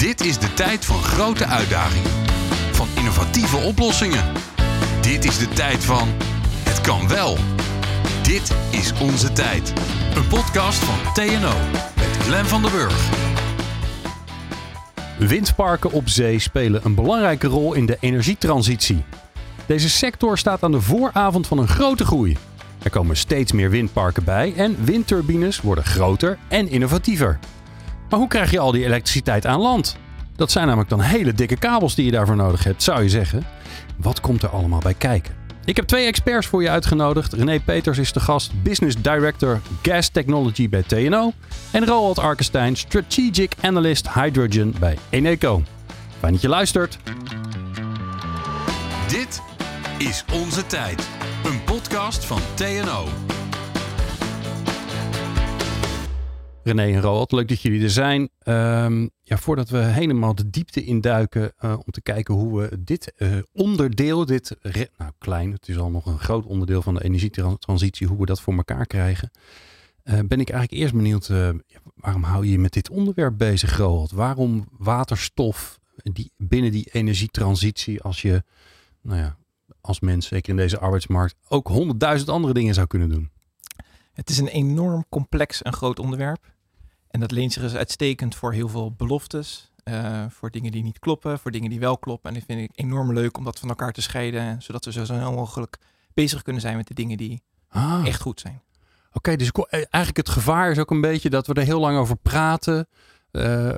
Dit is de tijd van grote uitdagingen. Van innovatieve oplossingen. Dit is de tijd van het kan wel. Dit is onze tijd. Een podcast van TNO met Glen van der Burg. Windparken op zee spelen een belangrijke rol in de energietransitie. Deze sector staat aan de vooravond van een grote groei. Er komen steeds meer windparken bij en windturbines worden groter en innovatiever. Maar hoe krijg je al die elektriciteit aan land? Dat zijn namelijk dan hele dikke kabels die je daarvoor nodig hebt, zou je zeggen. Wat komt er allemaal bij kijken? Ik heb twee experts voor je uitgenodigd. René Peters is de gast, Business Director Gas Technology bij TNO. En Roald Arkestein, Strategic Analyst Hydrogen bij Eneco. Fijn dat je luistert. Dit is onze tijd. Een podcast van TNO. René en Roald, leuk dat jullie er zijn. Ehm, ja, voordat we helemaal de diepte induiken uh, om te kijken hoe we dit uh, onderdeel, dit nou klein, het is al nog een groot onderdeel van de energietransitie, hoe we dat voor elkaar krijgen, uh, ben ik eigenlijk eerst benieuwd, waarom hou je je met dit onderwerp bezig, Roald? Waarom waterstof die, binnen die energietransitie als je, nou ja, als mens, zeker in deze arbeidsmarkt, ook honderdduizend andere dingen zou kunnen doen? Het is een enorm complex en groot onderwerp. En dat leent zich dus uitstekend voor heel veel beloftes. Uh, voor dingen die niet kloppen, voor dingen die wel kloppen. En dat vind ik enorm leuk om dat van elkaar te scheiden. Zodat we zo snel mogelijk bezig kunnen zijn met de dingen die ah. echt goed zijn. Oké, okay, dus eigenlijk het gevaar is ook een beetje dat we er heel lang over praten. Uh,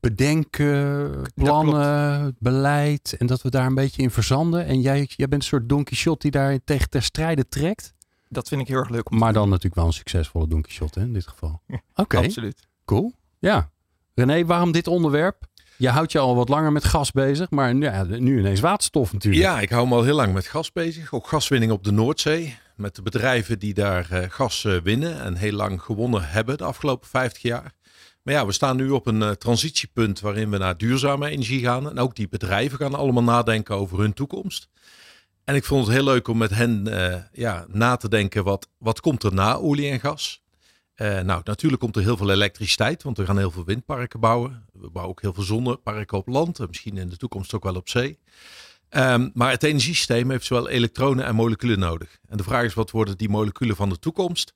bedenken, plannen, beleid. En dat we daar een beetje in verzanden. En jij, jij bent een soort Don Quixote die daar tegen ter strijde trekt dat vind ik heel erg leuk. Om maar dan natuurlijk wel een succesvolle Don Quixote hè, in dit geval. Oké. Okay. Absoluut. Cool. Ja. René, waarom dit onderwerp? Je houdt je al wat langer met gas bezig, maar ja, nu ineens waterstof natuurlijk. Ja, ik hou me al heel lang met gas bezig. Ook gaswinning op de Noordzee. Met de bedrijven die daar uh, gas uh, winnen en heel lang gewonnen hebben de afgelopen 50 jaar. Maar ja, we staan nu op een uh, transitiepunt waarin we naar duurzame energie gaan. En ook die bedrijven gaan allemaal nadenken over hun toekomst. En ik vond het heel leuk om met hen uh, ja, na te denken, wat, wat komt er na olie en gas? Uh, nou, natuurlijk komt er heel veel elektriciteit, want we gaan heel veel windparken bouwen. We bouwen ook heel veel zonneparken op land en misschien in de toekomst ook wel op zee. Um, maar het energiesysteem heeft zowel elektronen en moleculen nodig. En de vraag is, wat worden die moleculen van de toekomst?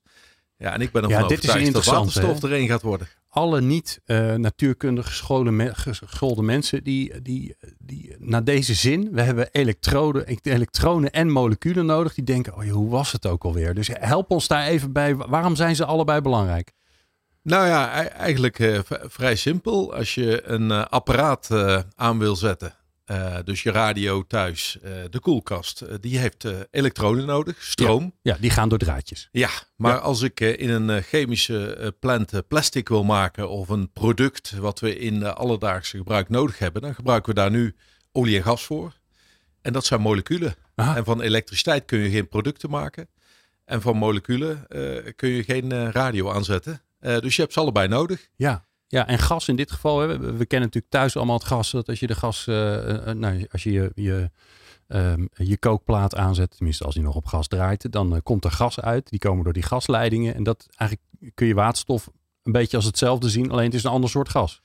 Ja, en ik ben ervan ja, overtuigd dat waterstof erin gaat worden alle niet uh, natuurkundig geschoolde, me geschoolde mensen die, die, die naar deze zin, we hebben elektroden, elektronen en moleculen nodig, die denken, oh, hoe was het ook alweer? Dus help ons daar even bij. Waarom zijn ze allebei belangrijk? Nou ja, eigenlijk uh, vrij simpel. Als je een uh, apparaat aan wil zetten uh, dus je radio thuis, uh, de koelkast, uh, die heeft elektronen nodig, stroom. Ja, ja, die gaan door draadjes. Ja, maar ja. als ik in een chemische plant plastic wil maken of een product wat we in alledaagse gebruik nodig hebben, dan gebruiken we daar nu olie en gas voor. En dat zijn moleculen. Aha. En van elektriciteit kun je geen producten maken. En van moleculen kun je geen radio aanzetten. dus je hebt ze allebei nodig. Ja, ja, en gas in dit geval. Hè, we, kennen natuurlijk thuis allemaal het gas. Dat als je de gas, uh, nou, als je je, je, um, je kookplaat aanzet, tenminste als die nog op gas draait, dan komt er gas uit. Die komen door die gasleidingen. En dat eigenlijk kun je waterstof een beetje als hetzelfde zien, alleen het is een ander soort gas.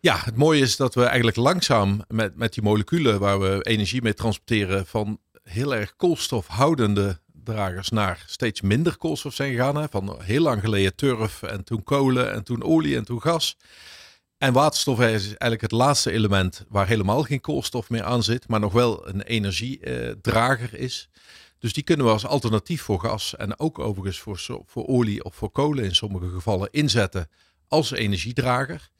Ja, het mooie is dat we eigenlijk langzaam met, met die moleculen waar we energie mee transporteren van heel erg koolstofhoudende dragers naar steeds minder koolstof zijn gegaan. Hè? Van heel lang geleden turf en toen kolen en toen olie en toen gas. En waterstof is eigenlijk het laatste element waar helemaal geen koolstof meer aan zit, maar nog wel een energiedrager is. Dus die kunnen we als alternatief voor gas en ook overigens voor, voor olie of voor kolen in sommige gevallen inzetten als energiedrager.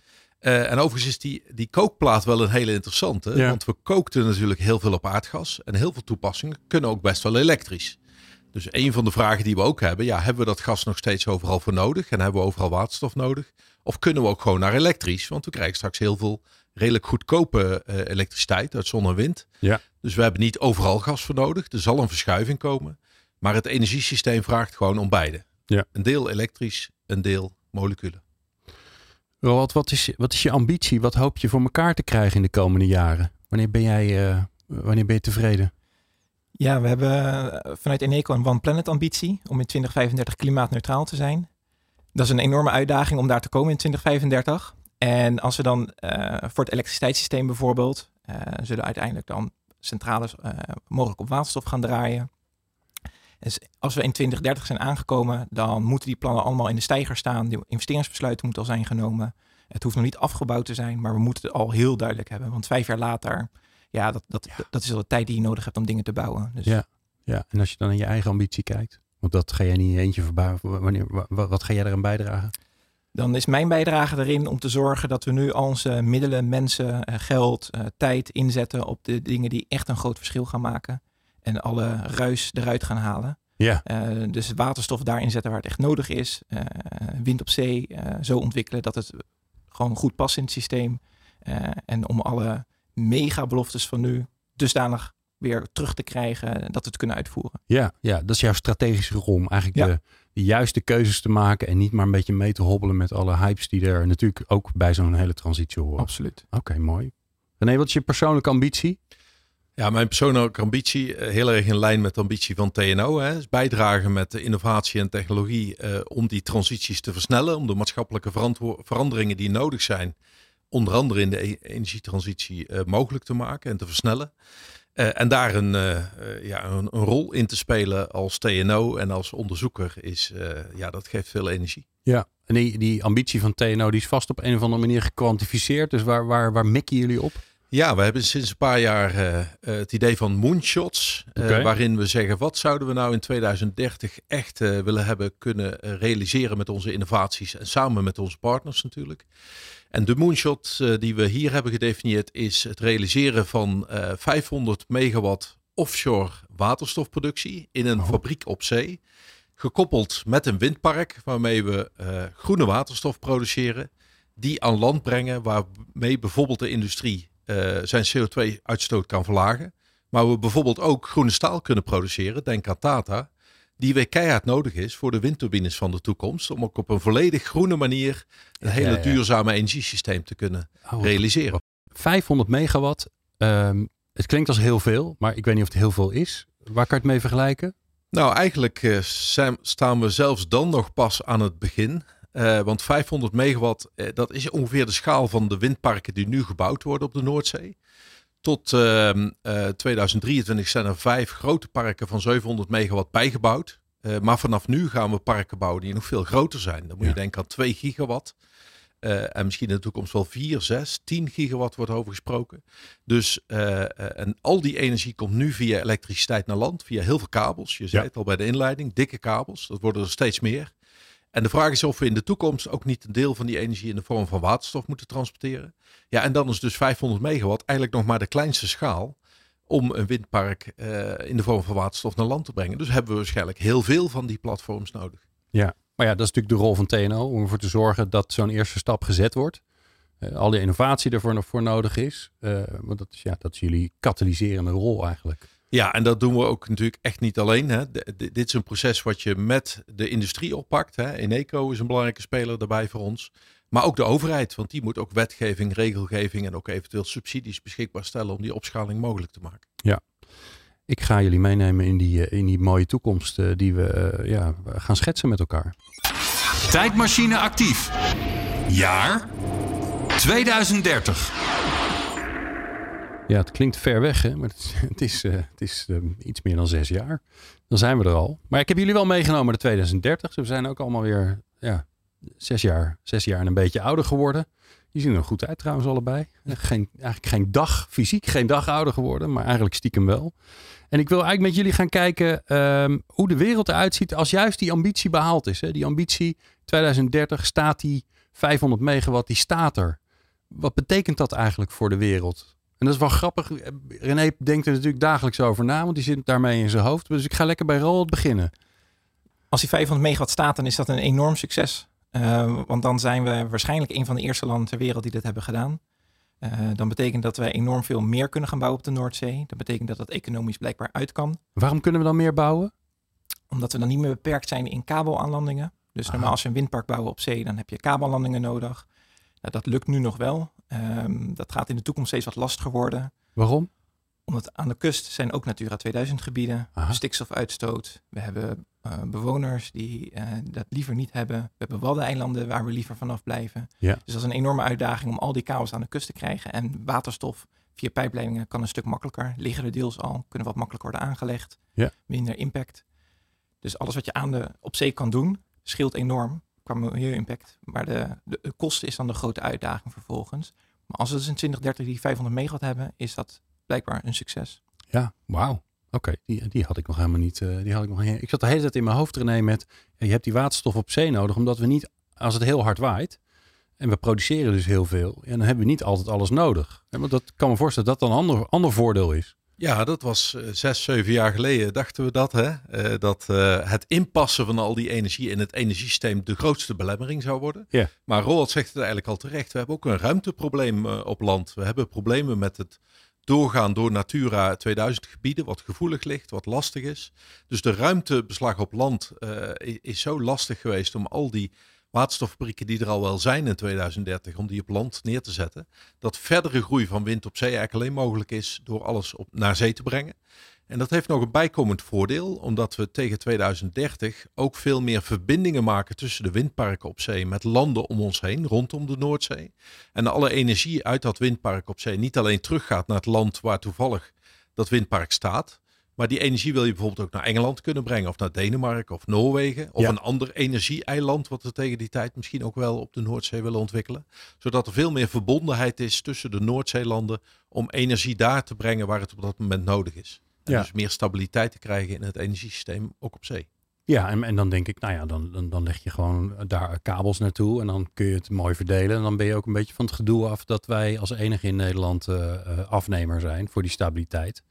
Uh, en overigens is die, die kookplaat wel een hele interessante. Ja. Want we kookten natuurlijk heel veel op aardgas. En heel veel toepassingen kunnen ook best wel elektrisch. Dus een van de vragen die we ook hebben, ja, hebben we dat gas nog steeds overal voor nodig? En hebben we overal waterstof nodig? Of kunnen we ook gewoon naar elektrisch? Want we krijgen straks heel veel redelijk goedkope uh, elektriciteit uit zon en wind. Ja. Dus we hebben niet overal gas voor nodig. Er zal een verschuiving komen. Maar het energiesysteem vraagt gewoon om beide. Ja. Een deel elektrisch, een deel moleculen. Roald, wat is, wat is je ambitie? Wat hoop je voor elkaar te krijgen in de komende jaren? Wanneer ben jij uh, wanneer ben je tevreden? Ja, we hebben eh, vanuit Eneco een One Planet ambitie om in 2035 klimaatneutraal te zijn. Dat is een enorme uitdaging om daar te komen in 2035. En als we dan uh, voor het elektriciteitssysteem bijvoorbeeld, uh, zullen uiteindelijk dan centrales mogelijk op waterstof gaan draaien. Dus als we in 2030 zijn aangekomen, dan moeten die plannen allemaal in de stijger staan. Die investeringsbesluiten moeten al zijn genomen. Het hoeft nog niet afgebouwd te zijn, maar we moeten het al heel duidelijk hebben. Want vijf jaar later, ja, dat, dat, ja. dat is al de tijd die je nodig hebt om dingen te bouwen. Dus... Ja. ja, en als je dan naar je eigen ambitie kijkt, want dat ga jij niet eentje verbouwen. Wanneer, wat, wat ga jij eraan bijdragen? Dan is mijn bijdrage erin om te zorgen dat we nu al onze middelen, mensen, geld, tijd inzetten op de dingen die echt een groot verschil gaan maken. En alle ruis eruit gaan halen. Ja. Uh, dus waterstof daarin zetten waar het echt nodig is. Uh, wind op zee uh, zo ontwikkelen dat het gewoon goed past in het systeem. en om alle mega beloftes van nu dusdanig weer terug te krijgen dat we het kunnen uitvoeren. Ja, ja dat is jouw strategische rol om eigenlijk ja. de, de, juiste keuzes te maken en niet maar een beetje mee te hobbelen met alle hypes die er natuurlijk ook bij zo'n hele transitie horen. Absoluut. Oké, okay, mooi. René, wat is je persoonlijke ambitie? Ja, mijn persoonlijke ambitie, heel erg in lijn met de ambitie van TNO, hè, is bijdragen met de innovatie en technologie uh, om die transities te versnellen, om de maatschappelijke veranderingen die nodig zijn, onder andere in de e energietransitie, uh, mogelijk te maken en te versnellen. Uh, en daar een, ja, een, een, rol in te spelen als TNO en als onderzoeker, is, ja, dat geeft veel energie. Ja, en die, die ambitie van TNO die is vast op een of andere manier gekwantificeerd. Dus waar, waar, waar mikken jullie op? Ja, we hebben sinds een paar jaar uh, het idee van moonshots. Uh. Waarin we zeggen, wat zouden we nou in 2030 echt uh, willen hebben kunnen realiseren met onze innovaties. En samen met onze partners natuurlijk. En de moonshot die we hier hebben gedefinieerd is het realiseren van 500 megawatt offshore waterstofproductie in een oh. fabriek op zee. Gekoppeld met een windpark waarmee we groene waterstof produceren. Die aan land brengen waarmee bijvoorbeeld de industrie zijn CO2-uitstoot kan verlagen. Maar we bijvoorbeeld ook groene staal kunnen produceren, denk aan Tata, die weer keihard nodig is voor de windturbines van de toekomst. Om ook op een volledig groene manier een hele ja, ja. duurzame energiesysteem te kunnen oh, realiseren. 500 megawatt, um, het klinkt als heel veel, maar ik weet niet of het heel veel is. Waar kan je het mee vergelijken? Nou, eigenlijk uh, zijn, staan we zelfs dan nog pas aan het begin. Uh, want 500 megawatt, uh, dat is ongeveer de schaal van de windparken die nu gebouwd worden op de Noordzee. Tot uh, 2023 zijn er vijf grote parken van 700 megawatt bijgebouwd. Eh, maar vanaf nu gaan we parken bouwen die nog veel groter zijn. Dan moet ja. je denken aan 2 gigawatt. Uh, en misschien in de toekomst wel 4, 6, 10 gigawatt wordt over gesproken. Dus uh, en al die energie komt nu via elektriciteit naar land, via heel veel kabels. Je zei ja. het al bij de inleiding, dikke kabels. Dat worden er steeds meer. En de vraag is of we in de toekomst ook niet een deel van die energie in de vorm van waterstof moeten transporteren. Ja, en dan is dus 500 megawatt eigenlijk nog maar de kleinste schaal om een windpark uh, in de vorm van waterstof naar land te brengen. Dus hebben we waarschijnlijk heel veel van die platforms nodig. Ja, maar ja, dat is natuurlijk de rol van TNO om ervoor te zorgen dat zo'n eerste stap gezet wordt. Uh, al die innovatie ervoor voor nodig is. Uh, want dat is, ja, dat is jullie katalyserende rol eigenlijk. Ja, en dat doen we ook natuurlijk echt niet alleen. Hè. De, de, dit is een proces wat je met de industrie oppakt. Hè. Eneco is een belangrijke speler daarbij voor ons. Maar ook de overheid, want die moet ook wetgeving, regelgeving en ook eventueel subsidies beschikbaar stellen om die opschaling mogelijk te maken. Ja, ik ga jullie meenemen in die, in die mooie toekomst uh, die we uh, ja, gaan schetsen met elkaar. Tijdmachine actief. Jaar 2030. Ja, het klinkt ver weg, hè? maar het, is, het is uh, iets meer dan zes jaar. Dan zijn we er al. Maar ik heb jullie wel meegenomen naar 2030. Dus we zijn ook allemaal weer ja, zes, jaar, zes jaar en een beetje ouder geworden. Die zien er goed uit trouwens allebei. Geen, eigenlijk geen dag, fysiek geen dag ouder geworden, maar eigenlijk stiekem wel. En ik wil eigenlijk met jullie gaan kijken um, hoe de wereld eruit ziet als juist die ambitie behaald is. Hè? Die ambitie 2030 staat die 500 megawatt, die staat er. Wat betekent dat eigenlijk voor de wereld? En dat is wel grappig. René denkt er natuurlijk dagelijks over na, want die zit daarmee in zijn hoofd. Dus ik ga lekker bij Roald beginnen. Als die 500 megawatt staat, dan is dat een enorm succes. Uh, want dan zijn we waarschijnlijk een van de eerste landen ter wereld die dit hebben gedaan. Uh, dan betekent dat wij enorm veel meer kunnen gaan bouwen op de Noordzee. Dat betekent dat dat economisch blijkbaar uit kan. Waarom kunnen we dan meer bouwen? Omdat we dan niet meer beperkt zijn in kabelaanlandingen. Dus normaal als je een windpark bouwen op zee, dan heb je kabellandingen nodig. Nou, dat lukt nu nog wel. Um, dat gaat in de toekomst steeds wat lastiger worden. Waarom? Omdat aan de kust zijn ook Natura 2000 gebieden, Aha. stikstofuitstoot. We hebben eh, bewoners die eh, dat liever niet hebben. We hebben waddeneilanden waar we liever vanaf blijven. Ja. Dus dat is een enorme uitdaging om al die kabels aan de kust te krijgen. En waterstof via pijpleidingen kan een stuk makkelijker. Liggen er deels al, kunnen wat makkelijker worden aangelegd. Ja. Minder impact. Dus alles wat je aan de, op zee kan doen, scheelt enorm qua milieu-impact. Maar de, de, kosten is dan de grote uitdaging vervolgens. Maar als we dus in 2030 die 500 megawatt hebben, is dat blijkbaar een succes. Ja, wauw. Oké, die, die had ik nog helemaal niet. eh, die had ik, nog, ik zat de hele tijd in mijn hoofd, René, met ja, je hebt die waterstof op zee nodig, omdat we niet, als het heel hard waait, en we produceren dus heel veel, ja, dan hebben we niet altijd alles nodig. Want dat kan me voorstellen dat dat een ander, ander voordeel is. Ja, dat was eh, zes, zeven jaar geleden, dachten we dat. Hè? Eh, dat eh, het inpassen van al die energie in het energiesysteem de grootste belemmering zou worden. Ja. Maar Roald zegt het eigenlijk al terecht. We hebben ook een ruimteprobleem op land. We hebben problemen met het doorgaan door Natura 2000 gebieden, wat gevoelig ligt, wat lastig is. Dus de ruimtebeslag op land is zo lastig geweest om al die waterstoffabrieken die er al wel zijn in 2030, om die op land neer te zetten. Dat verdere groei van wind op zee eigenlijk alleen mogelijk is door alles op, naar zee te brengen. En dat heeft nog een bijkomend voordeel, omdat we tegen 2030 ook veel meer verbindingen maken tussen de windparken op zee met landen om ons heen, rondom de Noordzee. En alle energie uit dat windpark op zee niet alleen teruggaat naar het land waar toevallig dat windpark staat, maar die energie wil je bijvoorbeeld ook naar Engeland kunnen brengen, of naar Denemarken of Noorwegen, of Ja. een ander energieeiland wat we tegen die tijd misschien ook wel op de Noordzee willen ontwikkelen. Zodat er veel meer verbondenheid is tussen de Noordzeelanden om energie daar te brengen waar het op dat moment nodig is. En Ja. dus meer stabiliteit te krijgen in het energiesysteem, ook op zee. Ja, en, en dan denk ik, nou ja, dan, dan, dan leg je gewoon daar kabels naartoe en dan kun je het mooi verdelen. En dan ben je ook een beetje van het gedoe af dat wij als enige in Nederland eh, eh, afnemer zijn voor die stabiliteit.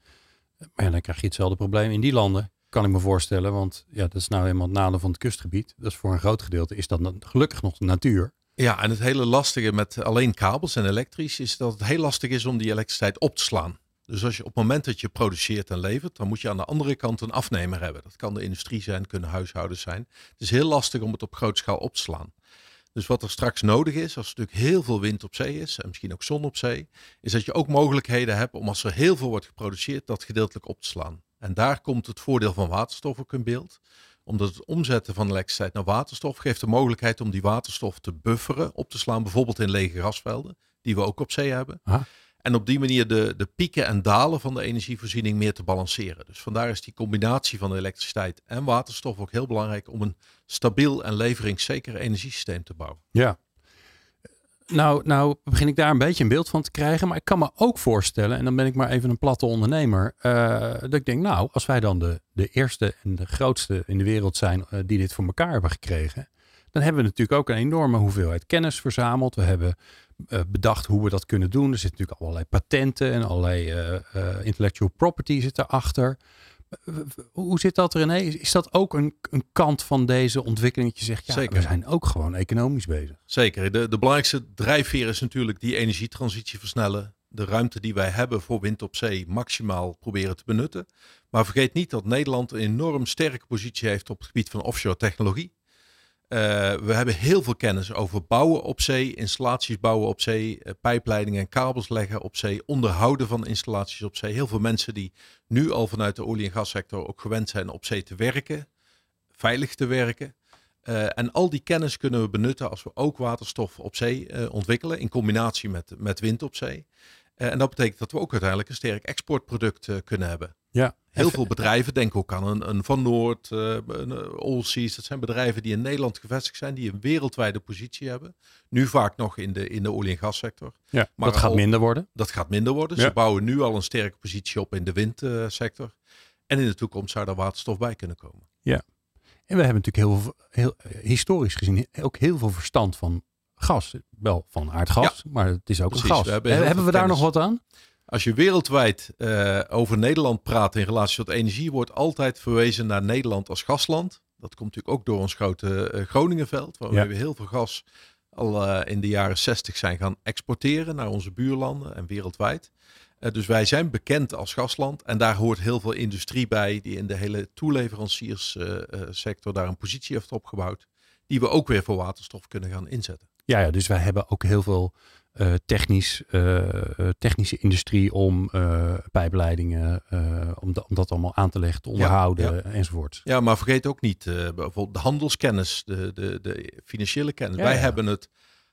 Maar dan krijg je hetzelfde probleem in die landen, kan ik me voorstellen. Want ja, dat is nou eenmaal het nadeel van het kustgebied. Dat is voor een groot gedeelte is dat gelukkig nog natuur. Ja, en het hele lastige met alleen kabels en elektrisch is dat het heel lastig is om die elektriciteit op te slaan. Dus als je op het moment dat je produceert en levert, dan moet je aan de andere kant een afnemer hebben. Dat kan de industrie zijn, kunnen huishoudens zijn. Het is heel lastig om het op grote schaal op te slaan. Dus wat er straks nodig is, als er natuurlijk heel veel wind op zee is en misschien ook zon op zee, is dat je ook mogelijkheden hebt om als er heel veel wordt geproduceerd, dat gedeeltelijk op te slaan. En daar komt het voordeel van waterstof ook in beeld omdat het omzetten van elektriciteit naar waterstof geeft de mogelijkheid om die waterstof te bufferen, op te slaan, bijvoorbeeld in lege gasvelden, die we ook op zee hebben. Aha. En op die manier de, de pieken en dalen van de energievoorziening meer te balanceren. Dus vandaar is die combinatie van elektriciteit en waterstof ook heel belangrijk om een stabiel en leveringszeker energiesysteem te bouwen. Ja. Nou, nou begin ik daar een beetje een beeld van te krijgen. Maar ik kan me ook voorstellen, en dan ben ik maar even een platte ondernemer. eh, dat ik denk, nou, als wij dan de, de eerste en de grootste in de wereld zijn eh, die dit voor elkaar hebben gekregen. Dan hebben we natuurlijk ook een enorme hoeveelheid kennis verzameld. We hebben bedacht hoe we dat kunnen doen. Er zitten natuurlijk allerlei patenten en allerlei eh, eh, intellectual property zit erachter. Eh, Hoe zit dat, René? Is, is dat ook een, een kant van deze ontwikkeling? Dat je zegt, ja, Zeker. we zijn ook gewoon economisch bezig. Zeker. De, de belangrijkste drijfveer is natuurlijk die energietransitie versnellen. De ruimte die wij hebben voor wind op zee maximaal proberen te benutten. Maar vergeet niet dat Nederland een enorm sterke positie heeft op het gebied van offshore technologie. Eh, we hebben heel veel kennis over bouwen op zee, installaties bouwen op zee, eh, pijpleidingen en kabels leggen op zee, onderhouden van installaties op zee. Heel veel mensen die nu al vanuit de olie- en gassector ook gewend zijn op zee te werken, veilig te werken. Eh, en al die kennis kunnen we benutten als we ook waterstof op zee ontwikkelen in combinatie met, met wind op zee. Eh, en dat betekent dat we ook uiteindelijk een sterk exportproduct eh, kunnen hebben. Ja, Heel veel bedrijven, denk ook aan een, een Van Noord, eh een Allseas. Dat zijn bedrijven die in Nederland gevestigd zijn, die een wereldwijde positie hebben. Nu vaak nog in de, in de olie- en gassector. Ja, Maar dat gaat al- minder worden. Dat gaat minder worden. Ja. Ze bouwen nu al een sterke positie op in de windsector. En in de toekomst zou daar waterstof bij kunnen komen. En we hebben natuurlijk heel, veel- heel historisch gezien ook heel veel verstand van gas. Wel van aardgas, maar het is ook Precies, een gas. we hebben we daar nog wat aan? Als je wereldwijd eh, over Nederland praat in relatie tot energie, wordt altijd verwezen naar Nederland als gasland. Dat komt natuurlijk ook door ons grote eh, Groningenveld, waar Ja. we heel veel gas al eh, in de jaren 60 zijn gaan exporteren naar onze buurlanden en wereldwijd. Dus wij zijn bekend als gasland en daar hoort heel veel industrie bij die in de hele toeleverancerssector daar een positie heeft opgebouwd, die we ook weer voor waterstof kunnen gaan inzetten. Ja, ja, dus wij hebben ook heel veel eh, technisch, eh, eh, technische industrie om eh, pijpleidingen, om, om dat allemaal aan te leggen, te onderhouden enzovoort. Ja, maar vergeet ook niet bijvoorbeeld de handelskennis, de, de, de financiële kennis. Ja, Wij ja. hebben het,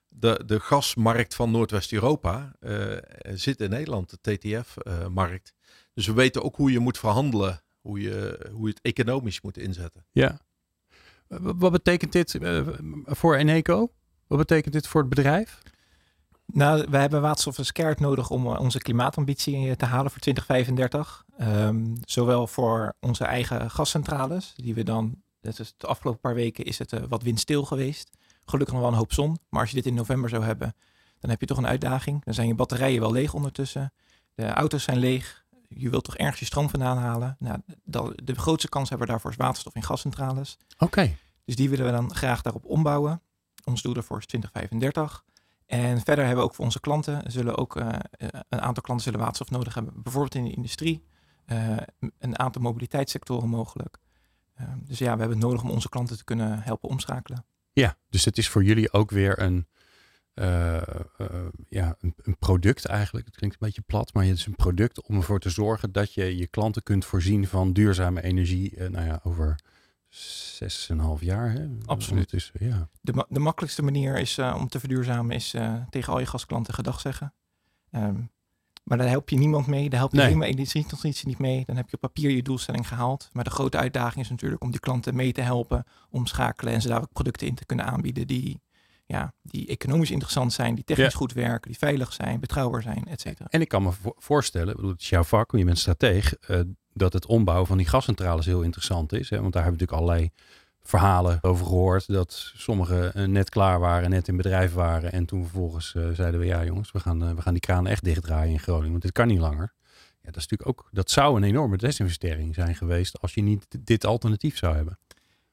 de, de gasmarkt van Noordwest-Europa zit in Nederland, de TTF-markt. dus we weten ook hoe je moet verhandelen, hoe je, hoe je het economisch moet inzetten. Ja. Wat betekent dit voor Eneco? Wat betekent dit voor het bedrijf? Nou, we hebben waterstof als keihard nodig om eh, onze klimaatambitie eh, te halen voor 2035. Ehm, zowel voor onze eigen gascentrales, die we dan, dat is de afgelopen paar weken is het eh, wat windstil geweest. Gelukkig nog wel een hoop zon. Maar als je dit in november zou hebben, dan heb je toch een uitdaging. Dan zijn je batterijen wel leeg ondertussen. De auto's zijn leeg. Je wilt toch ergens je stroom vandaan halen. Nou, dat- de grootste kans hebben we daarvoor is waterstof in gascentrales. Oké. Dus die willen we dan graag daarop ombouwen. Ons doel daarvoor is 2035. En verder hebben we ook voor onze klanten, zullen ook eh, eh, een aantal klanten zullen waterstof nodig hebben. Bijvoorbeeld in de industrie, eh, een aantal mobiliteitssectoren mogelijk. Eh, dus ja, we hebben het nodig om onze klanten te kunnen helpen omschakelen. Ja, dus het is voor jullie ook weer een, ja, een, een product eigenlijk. Het klinkt een beetje plat, maar het is een product om ervoor te zorgen dat je je klanten kunt voorzien van duurzame energie. nou ja, over zes en een half jaar. Hè? Absoluut. Dus, ja. De, ma- de makkelijkste manier is, eh, om te verduurzamen is eh, tegen al je gasklanten gedag zeggen. Ehm, maar daar help je niemand mee. Daar help je Nee. helemaal energietransitie niet mee. Dan heb je op papier je doelstelling gehaald. Maar de grote uitdaging is natuurlijk om die klanten mee te helpen, omschakelen en ze daar ook producten in te kunnen aanbieden die, ja, die economisch interessant zijn, die technisch Ja. goed werken, die veilig zijn, betrouwbaar zijn, et cetera. En ik kan me vo- voorstellen, bedoel, het is jouw vak, want je bent strateeg, eh, dat het ombouwen van die gascentrales heel interessant is. Hè? Want daar hebben we natuurlijk allerlei verhalen over gehoord. Dat sommigen eh, net klaar waren, net in bedrijf waren. En toen vervolgens eh, zeiden we, ja jongens, we gaan, eh, we gaan die kraan echt dichtdraaien in Groningen. Want dit kan niet langer. Ja, dat is natuurlijk ook, dat zou een enorme desinvestering zijn geweest als je niet dit alternatief zou hebben.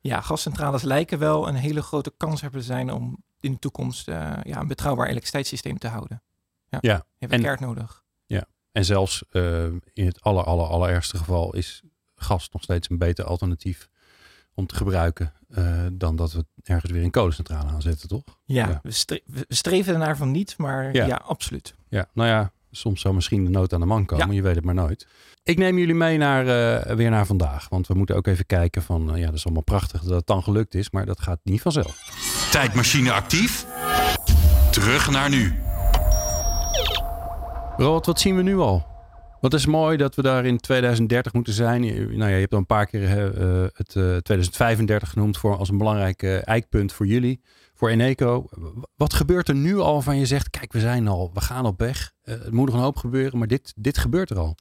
Ja, gascentrales lijken wel een hele grote kans hebben te zijn om in de toekomst ja, een betrouwbaar elektriciteitssysteem te houden. Ja, Ja, je hebt en- kaart nodig. En zelfs eh, in het aller, aller, allerergste geval is gas nog steeds een beter alternatief om te gebruiken eh, dan dat we ergens weer een kolencentrale aanzetten, toch? Ja, Ja. We, stre- we streven ernaar van niet, maar Ja. ja, absoluut. Ja, nou ja, soms zou misschien de nood aan de man komen, je weet het maar nooit. Ik neem jullie mee naar, eh, weer naar vandaag, want we moeten ook even kijken van, ja, dat is allemaal prachtig dat het dan gelukt is, maar dat gaat niet vanzelf. Tijdmachine actief. Terug naar nu. Robert, wat zien we nu al? Wat is mooi dat we daar in 2030 moeten zijn. Nou ja, je hebt al een paar keer eh, het eh, 2035 genoemd voor, als een belangrijk eh, eikpunt voor jullie, voor Eneco. Wat gebeurt er nu al van je zegt, kijk, we zijn al, we gaan op weg. Het moet nog een hoop gebeuren, maar dit, dit gebeurt er al.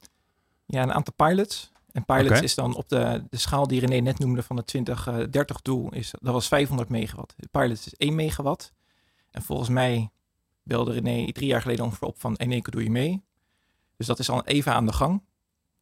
Ja, een aantal pilots. En pilots is dan op de, de schaal die René net noemde van het 2030 doel. Is, dat was 500 megawatt. De pilots is 1 megawatt. En volgens mij belde René drie jaar geleden ongeveer op van Eneco doe je mee. Dus dat is al even aan de gang.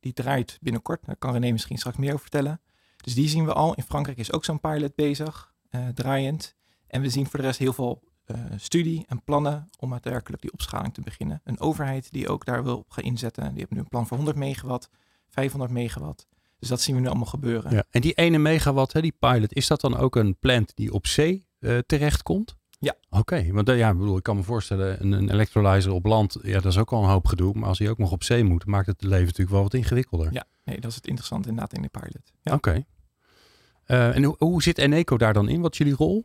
Die draait binnenkort. Daar kan René misschien straks meer over vertellen. Dus die zien we al. In Frankrijk is ook zo'n pilot bezig, eh, draaiend. En we zien voor de rest heel veel eh, studie en plannen om daadwerkelijk die opschaling te beginnen. Een overheid die ook daar wil op gaan inzetten. Die hebben nu een plan voor 100 megawatt, 500 megawatt. Dus dat zien we nu allemaal gebeuren. En die ene megawatt, hè, die pilot, is dat dan ook een plant die op zee eh, terechtkomt? Ja. Oké, want eh, ja, ik bedoel, ik kan me voorstellen, een, een electrolyzer op land, ja, dat is ook al een hoop gedoe. Maar als hij ook nog op zee moet, maakt het leven natuurlijk wel wat ingewikkelder. Ja, nee, dat is het interessante inderdaad in de pilot. Ja. Oké. Eh, en hoe, hoe zit Eneco daar dan in? Wat is jullie rol?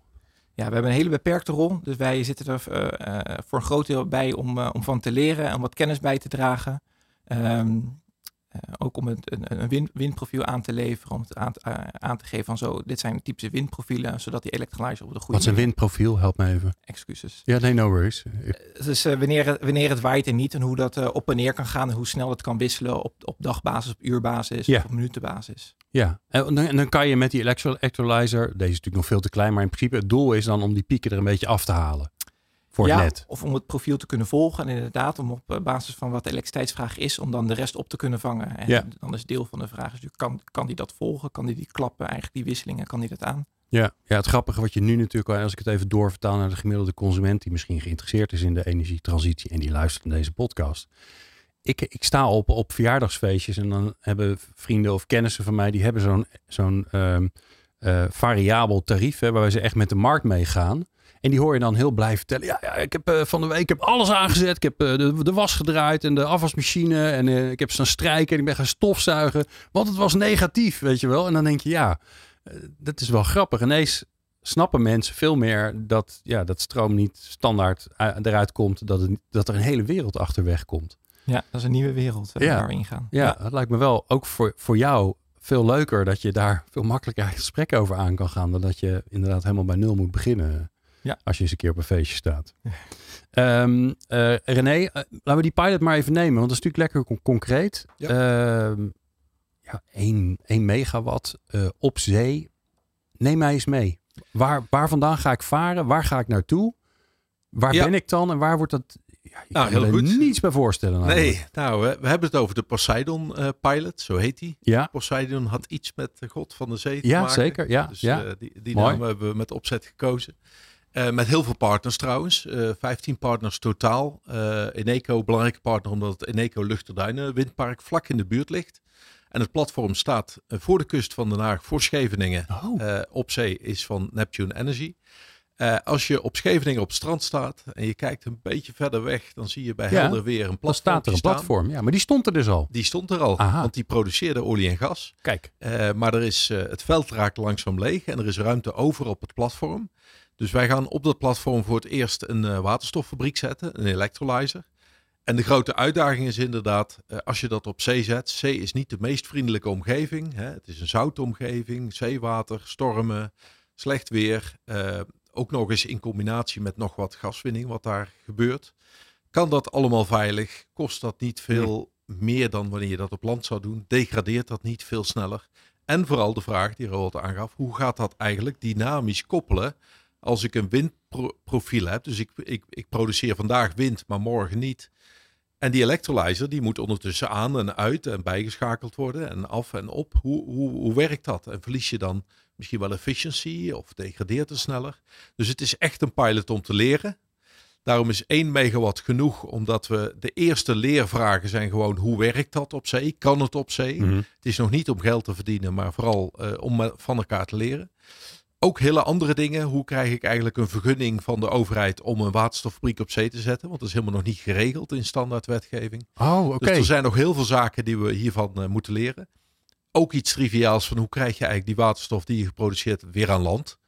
Ja, we hebben een hele beperkte rol. Dus wij zitten er eh, voor een groot deel bij om, om van te leren en wat kennis bij te dragen. Ehm, eh, ook om het, een, een wind, windprofiel aan te leveren, om het aan, te- eh, aan te geven van zo, dit zijn typische windprofielen, zodat die electrolyzer op de goede Wat is een windprofiel? Help me even. Excuses. Ja, nee, no worries. Dus eh, wanneer, het, wanneer het waait en niet en hoe dat eh, op en neer kan gaan en hoe snel het kan wisselen op, op dagbasis, op uurbasis Ja. of op minutenbasis. Ja, en dan, en dan kan je met die electro- electrolyzer, deze is natuurlijk nog veel te klein, maar in principe het doel is dan om die pieken er een beetje af te halen. Voor ja, het net. Of om het profiel te kunnen volgen. En inderdaad, om op eh, basis van wat de elektriciteitsvraag is, om dan de rest op te kunnen vangen. En Ja. dan is deel van de vraag, is natuurlijk, kan, kan die dat volgen? Kan die die klappen, eigenlijk die wisselingen, kan die dat aan? Ja, ja, het grappige wat je nu natuurlijk, al- als ik het even doorvertaal naar de gemiddelde consument die misschien geïnteresseerd is in de energietransitie en die luistert naar deze podcast. Ik, ik sta op, op verjaardagsfeestjes en dan hebben vrienden of kennissen van mij, die hebben zo'n zo'n ehm, eh, variabel tarief, hè, waarbij ze echt met de markt meegaan. En die hoor je dan heel blij vertellen. Ja, ja ik heb eh, van de week ik heb alles aangezet. Ik heb eh, de, de was gedraaid en de afwasmachine. En eh, ik heb staan strijken en ik ben gaan stofzuigen. Want het was negatief, weet je wel. En dan denk je, ja, dat is wel grappig. Ineens snappen mensen veel meer dat, ja, dat stroom niet standaard eruit komt. Dat, het, dat er een hele wereld achterweg komt. Ja, dat is een nieuwe wereld eh, Ja. waar we ingaan. Ja, het lijkt me wel ook voor, voor jou veel leuker dat je daar veel makkelijker een gesprek over aan kan gaan. Dan dat je inderdaad helemaal bij nul moet beginnen. Ja. Als je eens een keer op een feestje staat. Ehm, eh, René, eh, laten we die pilot maar even nemen. Want dat is natuurlijk lekker con- concreet. Ja. Ehm, ja, 1, 1 megawatt eh, op zee. Neem mij eens mee. Waar, waar vandaan ga ik varen? Waar ga ik naartoe? Waar Ja. ben ik dan? En waar wordt dat... Ja, ik Nou, kan heel er goed. niets bij voorstellen. Nee, nou, we, hebben het over de Poseidon pilot, zo heet die. Ja, Poseidon had iets met de god van de zee te ja maken. zeker. Ja, Dus ja. eh, die, die naam hebben we met opzet gekozen. Eh, met heel veel partners trouwens. Eh 15 partners totaal. Eh Eneco, belangrijke partner omdat het Eneco Luchterduinen windpark vlak in de buurt ligt. En het platform staat voor de kust van Den Haag, voor Scheveningen. Oh. Op zee is van Neptune Energy. Als je op Scheveningen op het strand staat en je kijkt een beetje verder weg, dan zie je bij Ja, helder weer een Dan platform. staat er een platform. Ja, maar die stond er dus al. Die stond er al, Aha. want die produceerde olie en gas. Kijk. Maar er is, het veld raakt langzaam leeg en er is ruimte over op het platform. Dus wij gaan op dat platform voor het eerst een eh, waterstoffabriek zetten, een electrolyzer. En de grote uitdaging is inderdaad, eh, als je dat op zee zet, zee is niet de meest vriendelijke omgeving. Hè? Het is een zoute omgeving, zeewater, stormen, slecht weer. eh, ook nog eens in combinatie met nog wat gaswinning wat daar gebeurt. Kan dat allemaal veilig? Kost dat niet veel meer dan wanneer je dat op land zou doen? Degradeert dat niet veel sneller? En vooral de vraag die Roald aangaf, hoe gaat dat eigenlijk dynamisch koppelen als ik een windprofiel heb? Dus ik, ik, ik produceer vandaag wind, maar morgen niet. En die electrolyzer die moet ondertussen aan en uit en bijgeschakeld worden en af en op. Hoe, hoe, hoe werkt dat? En verlies je dan misschien wel efficiency of degradeert het sneller? Dus het is echt een pilot om te leren. Daarom is 1 megawatt genoeg, omdat we de eerste leervragen zijn gewoon hoe werkt dat op zee? Kan het op zee? Mhm. Het is nog niet om geld te verdienen, maar vooral eh, om van elkaar te leren. Ook hele andere dingen. Hoe krijg ik eigenlijk een vergunning van de overheid om een waterstoffabriek op zee te zetten? Want dat is helemaal nog niet geregeld in standaardwetgeving. Oh, oké. Dus er zijn nog heel veel zaken die we hiervan eh, moeten leren. Ook iets triviaals van hoe krijg je eigenlijk die waterstof die je geproduceerd weer aan land?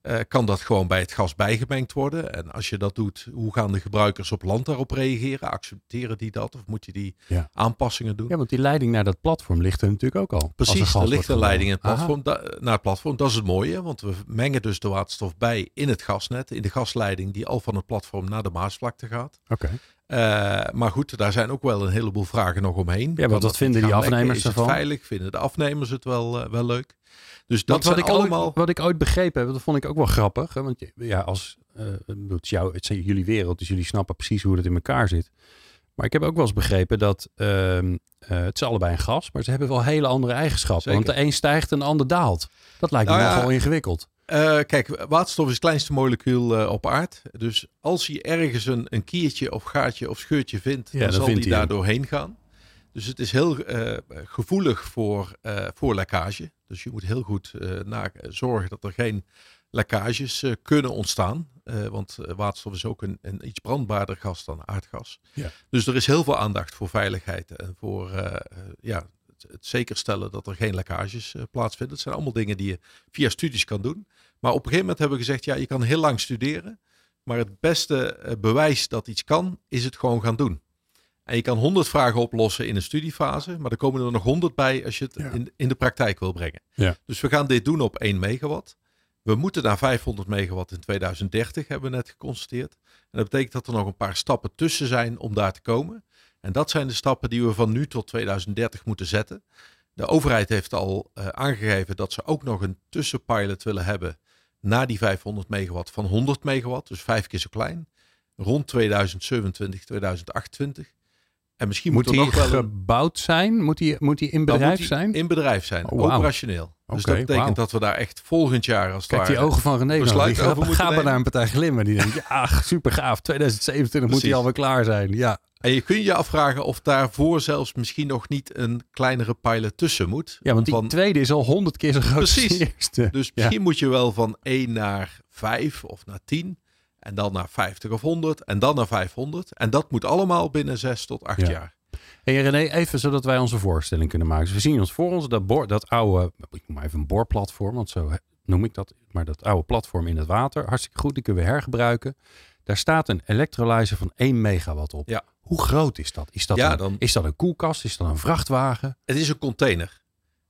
Eh, kan dat gewoon bij het gas bijgemengd worden? En als je dat doet, hoe gaan de gebruikers op land daarop reageren? Accepteren die dat of moet je die Ja. aanpassingen doen? Ja, want die leiding naar dat platform ligt er natuurlijk ook al. Er Precies, er ligt een leiding in het platform, da- naar het platform. Dat is het mooie, want we mengen dus de waterstof bij in het gasnet, in de gasleiding die al van het platform naar de Maasvlakte gaat. Oké. Eh, maar goed, daar zijn ook wel een heleboel vragen nog omheen. want Kan wat dat vinden die lekken? afnemers het ervan? veilig? Vinden de afnemers het wel, eh, wel leuk? Dus dat Want wat zijn ik, allemaal... ooit, wat ik ooit begrepen heb, dat vond ik ook wel grappig. Hè? Want ja, als, eh, het, is jouw, het is jullie wereld, dus jullie snappen precies hoe het in elkaar zit. Maar ik heb ook wel eens begrepen dat ehm, eh, het is allebei een gas, maar ze hebben wel hele andere eigenschappen. Zeker. Want de een stijgt en de ander daalt. Dat lijkt me Nou ja, nogal ingewikkeld. Eh, kijk, waterstof is het kleinste molecuul eh, op aard. Dus als hij ergens een, een kiertje of gaatje of scheurtje vindt, Ja, dan zal vindt hij daar doorheen gaan. Dus het is heel eh, gevoelig voor, voor lekkage. Dus je moet heel goed zorgen dat er geen lekkages kunnen ontstaan. Want waterstof is ook een, een iets brandbaarder gas dan aardgas. Ja. Dus er is heel veel aandacht voor veiligheid en voor ja, het, het zeker stellen dat er geen lekkages eh, plaatsvinden. Het zijn allemaal dingen die je via studies kan doen. Maar op een gegeven moment hebben we gezegd, ja, je kan heel lang studeren. Maar het beste eh, bewijs dat iets kan, is het gewoon gaan doen. En je kan honderd vragen oplossen in een studiefase, maar er komen er nog honderd bij als je het Ja. in, in de praktijk wil brengen. Ja. Dus we gaan dit doen op 1 megawatt. We moeten naar 500 megawatt in 2030, hebben we net geconstateerd. En dat betekent dat er nog een paar stappen tussen zijn om daar te komen. En dat zijn de stappen die we van nu tot 2030 moeten zetten. De overheid heeft al eh, aangegeven dat ze ook nog een tussenpilot willen hebben na die 500 megawatt van 100 megawatt, dus vijf keer zo klein, rond 2027, 2028. En misschien Moet moet, die nog wel een, gebouwd zijn? Moet die, moet die in bedrijf moet die zijn? In bedrijf zijn, Oh, operationeel. Dus dat betekent dat we daar echt volgend jaar als Kijk, die ogen van René besluit die over gaan, moeten gaan we naar een partij glimmen. Die denkt, ja, super gaaf. 2027 moet die alweer klaar zijn. Ja, En je kunt je afvragen of daarvoor zelfs misschien nog niet een kleinere pilot tussen moet. Ja, want die Van- tweede is al honderd keer zo groot als Precies. de eerste. Dus Ja. misschien moet je wel van 1 naar 5 of naar 10. En dan naar 50 of 100. En dan naar 500. En dat moet allemaal binnen 6 tot 8 Ja. jaar. Hey René, even zodat wij onze voorstelling kunnen maken. Dus we zien ons voor ons dat, boor, dat oude, ik noem maar even een boorplatform, want zo noem ik dat. Maar dat oude platform in het water, hartstikke goed, die kunnen we hergebruiken. Daar staat een electrolyzer van 1 megawatt op. Ja. Hoe groot is dat? Is dat, Ja, een, dan- is dat een koelkast? Is dat een vrachtwagen? Het is een container.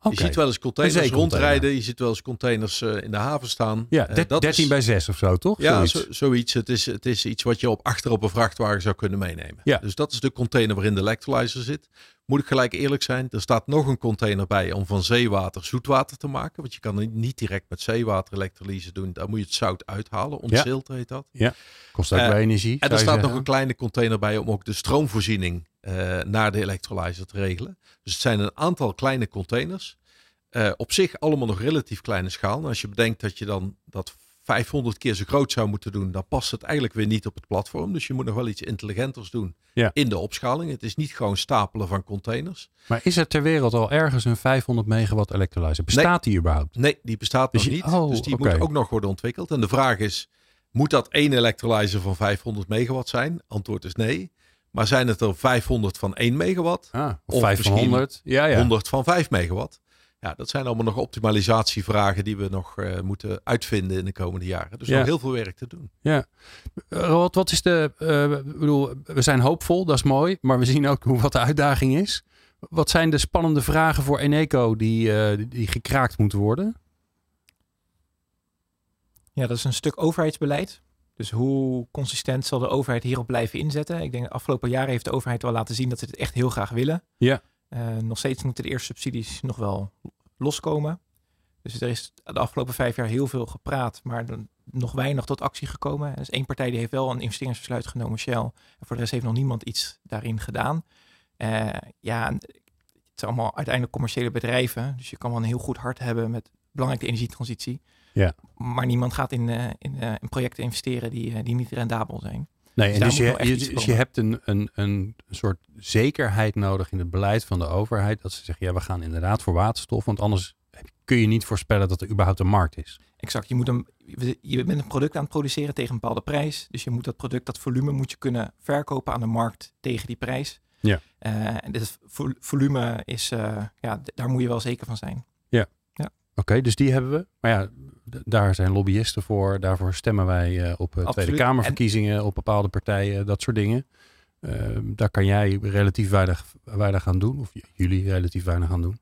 Je ziet wel eens Een containers rondrijden. Je ziet wel eens containers eh, in de haven staan. Ja, Eh, der- dat 13 is- bij 6 of zo, toch? Ja, Zoiets. zo, zoiets. Het is, het is iets wat je op achter op een vrachtwagen zou kunnen meenemen. Ja. Dus dat is de container waarin de electrolyzer zit. Moet ik gelijk eerlijk zijn, er staat nog een container bij om van zeewater zoetwater te maken. Want je kan het niet direct met zeewater elektrolyse doen. Daar moet je het zout uithalen. Ontzilt heet dat. Kost ook Eh, energie. En er staat nog een kleine container bij om ook de stroomvoorziening eh, naar de electrolyzer te regelen. Dus het zijn een aantal kleine containers. Eh, op zich allemaal nog relatief kleine schaal. En als je bedenkt dat je dan dat 500 keer zo groot zou moeten doen, dan past het eigenlijk weer niet op het platform. Dus je moet nog wel iets intelligenters doen Ja. in de opschaling. Het is niet gewoon stapelen van containers. Maar is er ter wereld al ergens een 500 megawatt electrolyzer? Bestaat die überhaupt? Nee, die bestaat Dus nog je- niet. oh, dus die oké. moet ook nog worden ontwikkeld. En de vraag is, moet dat één electrolyzer van 500 megawatt zijn? Antwoord is nee. Maar zijn het er 500 van 1 megawatt? Ah, of, Of 5 van 100? Ja, ja. 100 van 5 megawatt? Ja, dat zijn allemaal nog optimalisatievragen die we nog eh, moeten uitvinden in de komende jaren. Dus Ja. nog heel veel werk te doen. Ja. Eh, Roald, wat is de. eh, bedoel, we zijn hoopvol, dat is mooi. Maar we zien ook hoe wat de uitdaging is. Wat zijn de spannende vragen voor Eneco die, eh, die- die gekraakt moeten worden? Ja, dat is een stuk overheidsbeleid. Dus hoe consistent zal de overheid hierop blijven inzetten? Ik denk de afgelopen jaren heeft de overheid wel laten zien dat ze het echt heel graag willen. Ja. Eh, nog steeds moeten de eerste subsidies nog wel loskomen. Dus er is de afgelopen vijf jaar heel veel gepraat, maar dan nog weinig tot actie gekomen. Er is één partij die heeft wel een investeringsbesluit genomen, Shell. En voor de rest heeft nog niemand iets daarin gedaan. Eh, ja, het zijn allemaal uiteindelijk commerciële bedrijven. Dus je kan wel een heel goed hart hebben met belangrijk de energietransitie. Ja. Maar niemand gaat in, eh, in, in projecten investeren die, die niet rendabel zijn. Nee, Dus en dus, je, je, dus je hebt een, een, een soort zekerheid nodig in het beleid van de overheid. Dat ze zeggen, ja, we gaan inderdaad voor waterstof. Want anders kun je niet voorspellen dat er überhaupt een markt is. Exact. Je, moet een, je bent een product aan het produceren tegen een bepaalde prijs. Dus je moet dat product, dat volume, moet je kunnen verkopen aan de markt tegen die prijs. Ja. Eh, en dit vo- volume is, eh, ja, daar moet je wel zeker van zijn. Oké, dus die hebben we. Maar ja, daar zijn lobbyisten voor. Daarvoor stemmen wij eh, op eh, Tweede. Kamerverkiezingen, op bepaalde partijen, dat soort dingen. Eh, daar kan jij relatief weinig, weinig aan doen. Of jullie relatief weinig aan doen.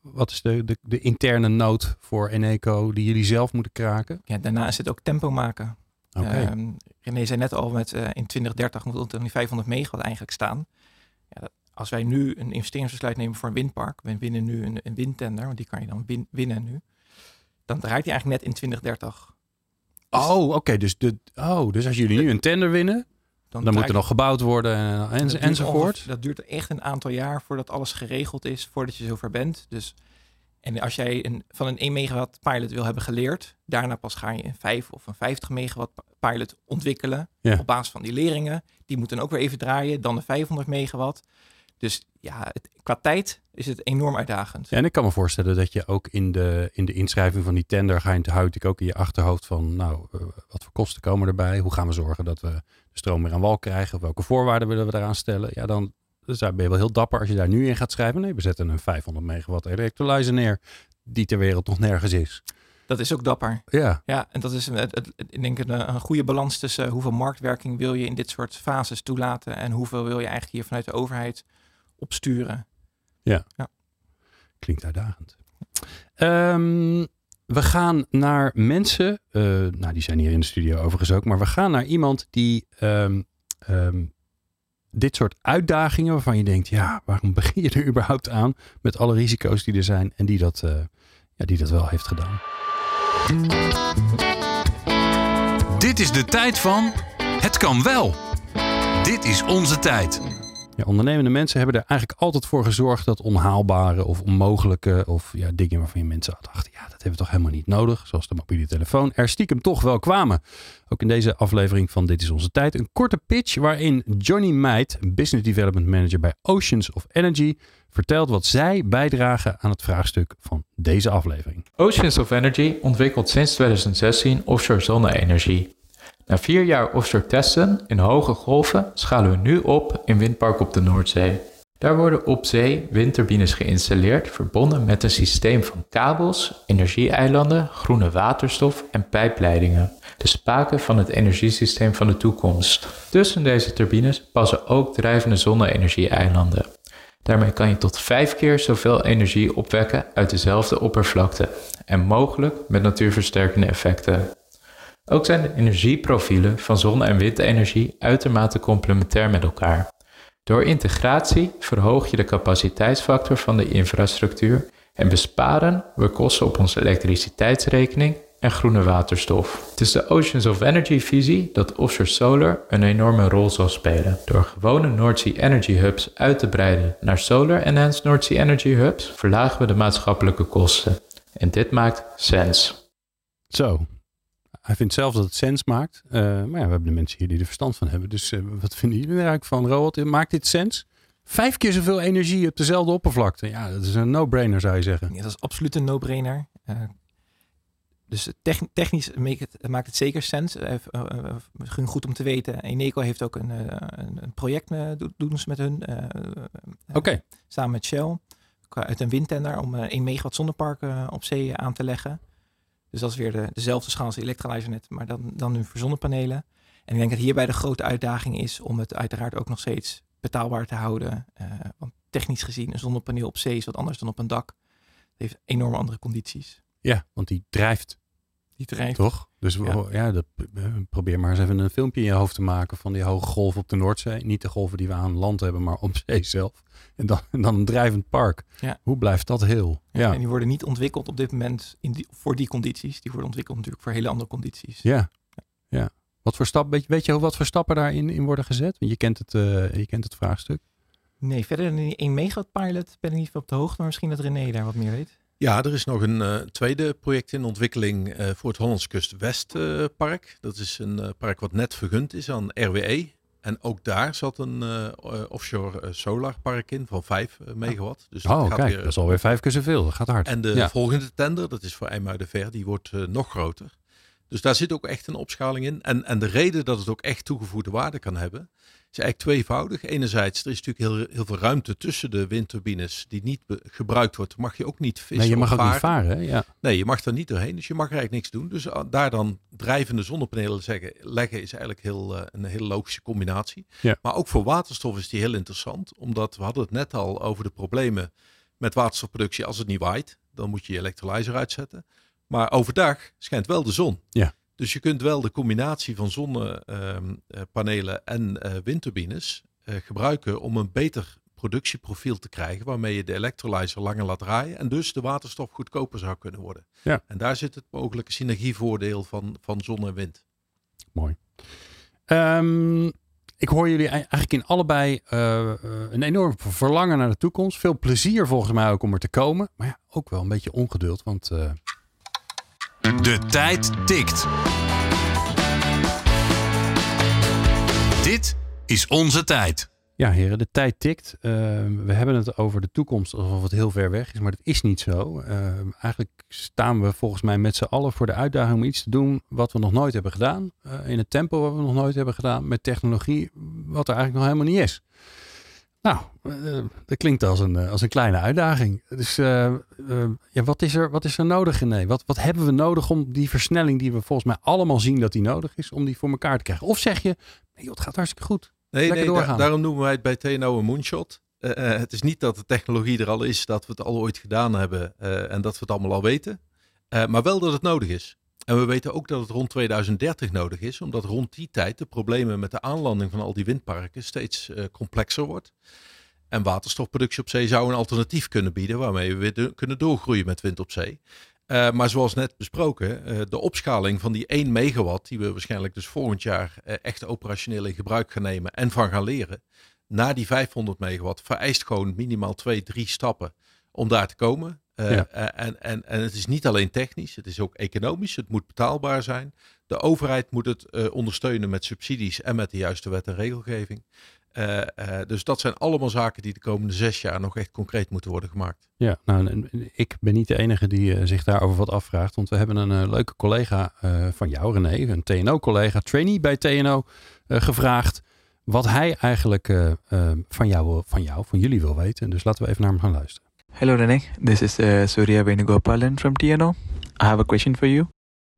Wat is de, de, de interne nood voor Eneco die jullie zelf moeten kraken? Ja, daarna is het ook tempo maken. Oké. Ehm, René zei net al, met, eh, in 2030 moet het aan die 500 megawatt eigenlijk staan. Ja, dat- als wij nu een investeringsbesluit nemen voor een windpark, we winnen nu een, een windtender, want die kan je dan win- winnen nu, dan draait hij eigenlijk net in 2030. oh, oké. dus, de, oh, dus als jullie nu een tender winnen, dan moet er nog gebouwd worden en, dat en, enzovoort. ongeveer- Dat duurt echt een aantal jaar voordat alles geregeld is, voordat je zover bent. Dus, en als jij een, van een 1 megawatt pilot wil hebben geleerd, daarna pas ga je een 5 of een 50 megawatt pilot ontwikkelen Ja. op basis van die leringen. Die moeten ook weer even draaien, dan de 500 megawatt. Dus ja, het, qua tijd is het enorm uitdagend. Ja, en ik kan me voorstellen dat je ook in de, in de inschrijving van die tender ga je natuurlijk ook in je achterhoofd van, nou, eh, wat voor kosten komen erbij? Hoe gaan we zorgen dat we de stroom weer aan wal krijgen? Welke voorwaarden willen we eraan stellen? Ja, dan dus ben je wel heel dapper als je daar nu in gaat schrijven. Nee, we zetten een 500 megawatt electrolyzer neer, die ter wereld nog nergens is. Dat is ook dapper. Ja, Ja, en dat is het- ik denk een, een goede balans tussen hoeveel marktwerking wil je in dit soort fases toelaten en hoeveel wil je eigenlijk hier vanuit de overheid opsturen. klinkt uitdagend. Ehm, we gaan naar mensen, eh, nou die zijn hier in de studio overigens ook, maar we gaan naar iemand die ehm, ehm, dit soort uitdagingen waarvan je denkt, ja, waarom begin je er überhaupt aan met alle risico's die er zijn en die dat, eh, ja, die dat wel heeft gedaan. Dit is de tijd van Het kan wel. Dit is onze tijd. Ja, ondernemende mensen hebben er eigenlijk altijd voor gezorgd dat onhaalbare of onmogelijke of ja, dingen waarvan je mensen dachten, ja, dat hebben we toch helemaal niet nodig, zoals de mobiele telefoon, er stiekem toch wel kwamen. Ook in deze aflevering van Dit is onze tijd een korte pitch waarin Johnny Meid, Business Development Manager bij Oceans of Energy, vertelt wat zij bijdragen aan het vraagstuk van deze aflevering. Oceans of Energy ontwikkelt sinds 2016 offshore zonne-energie. Na vier jaar offshore testen in hoge golven schalen we nu op in windpark op de Noordzee. Daar worden op zee windturbines geïnstalleerd, verbonden met een systeem van kabels, energieeilanden, groene waterstof en pijpleidingen. De spaken van het energiesysteem van de toekomst. Tussen deze turbines passen ook drijvende zonne-energie-eilanden. Daarmee kan je tot vijf keer zoveel energie opwekken uit dezelfde oppervlakte en mogelijk met natuurversterkende effecten. Ook zijn de energieprofielen van zonne- en windenergie uitermate complementair met elkaar. Door integratie verhoog je de capaciteitsfactor van de infrastructuur en besparen we kosten op onze elektriciteitsrekening en groene waterstof. Het is de Oceans of Energy visie dat offshore solar een enorme rol zal spelen. Door gewone North Sea Energy Hubs uit te breiden naar Solar Enhanced North Sea Energy Hubs verlagen we de maatschappelijke kosten. En dit maakt sens. Zo. Hij vindt zelf dat het sens maakt. Uh, maar ja, we hebben de mensen hier die er verstand van hebben. Dus uh, wat vinden jullie er eigenlijk van? Roald, maakt dit sens? Vijf keer zoveel energie op dezelfde oppervlakte. Ja, dat is een no-brainer zou je zeggen. Ja, dat is absoluut een no-brainer. Uh, dus technisch maakt het zeker sens. Uh, goed om te weten. Eneco heeft ook een, een, een project doen ze met hun. Okay. Samen met Shell. Uit een windtender om 1 megawatt zonnepark op zee aan te leggen. Dus dat is weer de, dezelfde schaal als de net, maar dan, dan nu voor zonnepanelen. En ik denk dat hierbij de grote uitdaging is om het uiteraard ook nog steeds betaalbaar te houden. Uh, want technisch gezien, een zonnepaneel op zee is wat anders dan op een dak. Het heeft enorme andere condities. Ja, want die drijft. Die drijft. Toch? Dus ja, ja dat, probeer maar eens even een filmpje in je hoofd te maken van die hoge golven op de Noordzee. Niet de golven die we aan land hebben, maar op zee zelf. En dan, en dan een drijvend park. Ja. Hoe blijft dat heel? Ja, En die worden niet ontwikkeld op dit moment in die, voor die condities. Die worden ontwikkeld natuurlijk voor hele andere condities. Ja, ja. Wat voor stap, weet, je, weet je wat voor stappen daarin in worden gezet? Want je kent het, uh, je kent het vraagstuk. Nee, verder dan die 1 megawatt pilot ben ik niet op de hoogte, maar misschien dat René daar wat meer weet. Ja, er is nog een uh, tweede project in ontwikkeling uh, voor het Hollands Kust Westpark. Uh, dat is een park wat net vergund is aan RWE. En ook daar zat een offshore solarpark in van 5 megawatt. Dus oh, dat gaat kijk, weer, dat is alweer vijf keer zoveel. Dat gaat hard. En de ja. volgende tender, dat is voor IJmuidenver, die wordt nog groter. Dus daar zit ook echt een opschaling in. En, en de reden dat het ook echt toegevoegde waarde kan hebben, is eigenlijk tweevoudig. Enerzijds, er is natuurlijk heel, heel veel ruimte tussen de windturbines die niet gebruikt wordt. Mag je ook niet vissen Nee, je mag ook varen. niet varen. Ja. Nee, je mag er niet doorheen. Dus je mag er eigenlijk niks doen. Dus daar dan drijvende zonnepanelen zeggen, leggen is eigenlijk heel, uh, een hele logische combinatie. Ja. Maar ook voor waterstof is die heel interessant. Omdat we hadden het net al over de problemen met waterstofproductie als het niet waait. Dan moet je je elektrolyzer uitzetten. Maar overdag schijnt wel de zon. Ja. Dus je kunt wel de combinatie van zonnepanelen en uh, windturbines uh, gebruiken om een beter productieprofiel te krijgen, waarmee je de elektrolyzer langer laat draaien en dus de waterstof goedkoper zou kunnen worden. Ja. En daar zit het mogelijke synergievoordeel van, van zon en wind. Mooi. Um, ik hoor jullie eigenlijk in allebei uh, een enorm verlangen naar de toekomst. Veel plezier volgens mij ook om er te komen. Maar ja, ook wel een beetje ongeduld, want uh, de tijd tikt. Dit is onze tijd. Ja, heren, de tijd tikt. Uh, we hebben het over de toekomst alsof het heel ver weg is, maar dat is niet zo. Uh, eigenlijk staan we volgens mij met z'n allen voor de uitdaging om iets te doen wat we nog nooit hebben gedaan. Uh, in het tempo wat we nog nooit hebben gedaan. Met technologie wat er eigenlijk nog helemaal niet is. Nou, uh, dat klinkt als een, als een kleine uitdaging. Dus uh, uh, ja, wat, is er, wat is er nodig, René? Wat, wat hebben we nodig om die versnelling die we volgens mij allemaal zien dat die nodig is, om die voor elkaar te krijgen? Of zeg je, nee, joh, het gaat hartstikke goed. Nee, nee da daarom noemen wij het bij TNO een moonshot. het is niet dat de technologie er al is, dat we het al ooit gedaan hebben en dat we het allemaal al weten. maar wel dat het nodig is. En we weten ook dat het rond 2030 nodig is, omdat rond die tijd de problemen met de aanlanding van al die windparken steeds uh, complexer wordt. En waterstofproductie op zee zou een alternatief kunnen bieden, waarmee we weer kunnen doorgroeien met wind op zee. Uh, maar zoals net besproken, uh, de opschaling van die 1 megawatt, die we waarschijnlijk dus volgend jaar echt operationeel in gebruik gaan nemen en van gaan leren, naar die 500 megawatt vereist gewoon minimaal twee, drie stappen om daar te komen. Uh, Ja. uh, en, en, en het is niet alleen technisch, het is ook economisch. Het moet betaalbaar zijn. De overheid moet het uh, ondersteunen met subsidies en met de juiste wet en regelgeving. Uh, dus dat zijn allemaal zaken die de komende zes jaar nog echt concreet moeten worden gemaakt. Ja, nou, en- en ik ben niet de enige die eh, zich daarover wat afvraagt. Want we hebben een eh, leuke collega eh, van jou, René, een TNO-collega, trainee bij TNO, eh, gevraagd wat hij eigenlijk eh, eh, van, jou, van jou, van jullie wil weten. Dus laten we even naar hem gaan luisteren. Hello, Rene. This is uh, Surya Venugopalan from TNO. I have a question for you.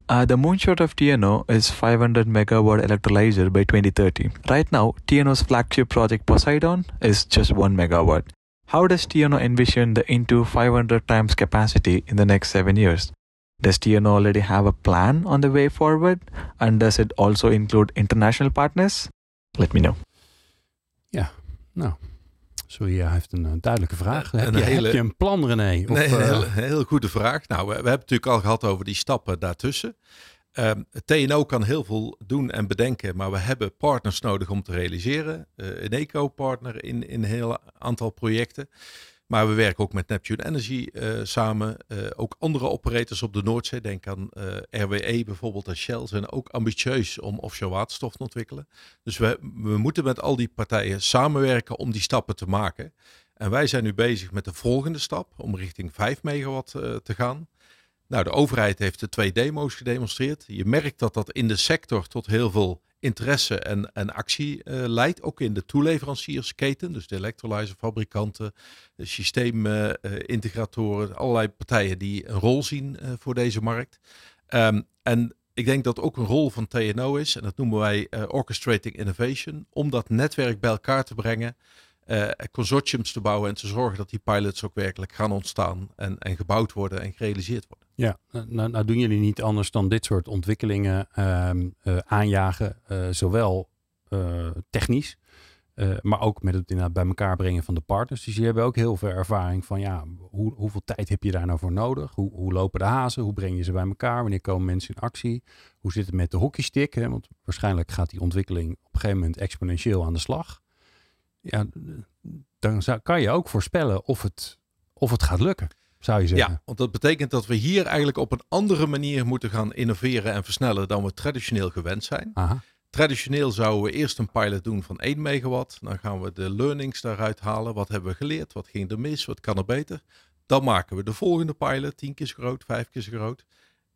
Uh, the moonshot of TNO is 500 megawatt electrolyzer by 2030. Right now, TNO's flagship project Poseidon is just 1 megawatt. How does TNO envision the into 500 times capacity in the next seven years? Does TNO already have a plan on the way forward? And does it also include international partners? Let me know. Nou, sorry, hij heeft een eh, duidelijke vraag. Een Heb je, hele- heb je een plan, René? Of, nee, een eh, een heel goede vraag. Nou, we, we hebben het natuurlijk al gehad over die stappen daartussen. Ehm, TNO kan heel veel doen en bedenken, maar we hebben partners nodig om te realiseren. Eh, een eco-partner in, in een heel aantal projecten. Maar we werken ook met Neptune Energy eh, samen. Eh, ook andere operators op de Noordzee, denk aan eh, RWE bijvoorbeeld en Shell, zijn ook ambitieus om offshore waterstof te ontwikkelen. Dus we, we moeten met al die partijen samenwerken om die stappen te maken. En wij zijn nu bezig met de volgende stap om richting 5 megawatt te gaan. Nou, de overheid heeft de twee demo's gedemonstreerd. Je merkt dat dat in de sector tot heel veel interesse en, en actie eh, leidt. Ook in de toeleveranciersketen, dus de electrolyzerfabrikanten, de systeemintegratoren, allerlei partijen die een rol zien eh, voor deze markt. Ehm, en ik denk dat ook een rol van TNO is, en dat noemen wij eh, Orchestrating Innovation, om dat netwerk bij elkaar te brengen, eh, consortiums te bouwen en te zorgen dat die pilots ook werkelijk gaan ontstaan en, en gebouwd worden en gerealiseerd worden. Ja, nou, nou doen jullie niet anders dan dit soort ontwikkelingen ehm, eh, aanjagen, eh, zowel technisch, maar ook met het bij elkaar brengen van de partners. Dus jullie hebben ook heel veel ervaring van ja, hoe, hoeveel tijd heb je daar nou voor nodig? Hoe, hoe lopen de hazen? Hoe breng je ze bij elkaar? Wanneer komen mensen in actie? Hoe zit het met de hockeystick? Hè? Want waarschijnlijk gaat die ontwikkeling op een gegeven moment exponentieel aan de slag. Ja, dan zou, kan je ook voorspellen of het, of het gaat lukken, zou je zeggen. Ja, want dat betekent dat we hier eigenlijk op een andere manier moeten gaan innoveren en versnellen dan we traditioneel gewend zijn. Aha. Traditioneel zouden we eerst een pilot doen van 1 megawatt. Dan gaan we de learnings daaruit halen. Wat hebben we geleerd? Wat ging er mis? Wat kan er beter? Dan maken we de volgende pilot, 10 keer zo groot, 5 keer zo groot.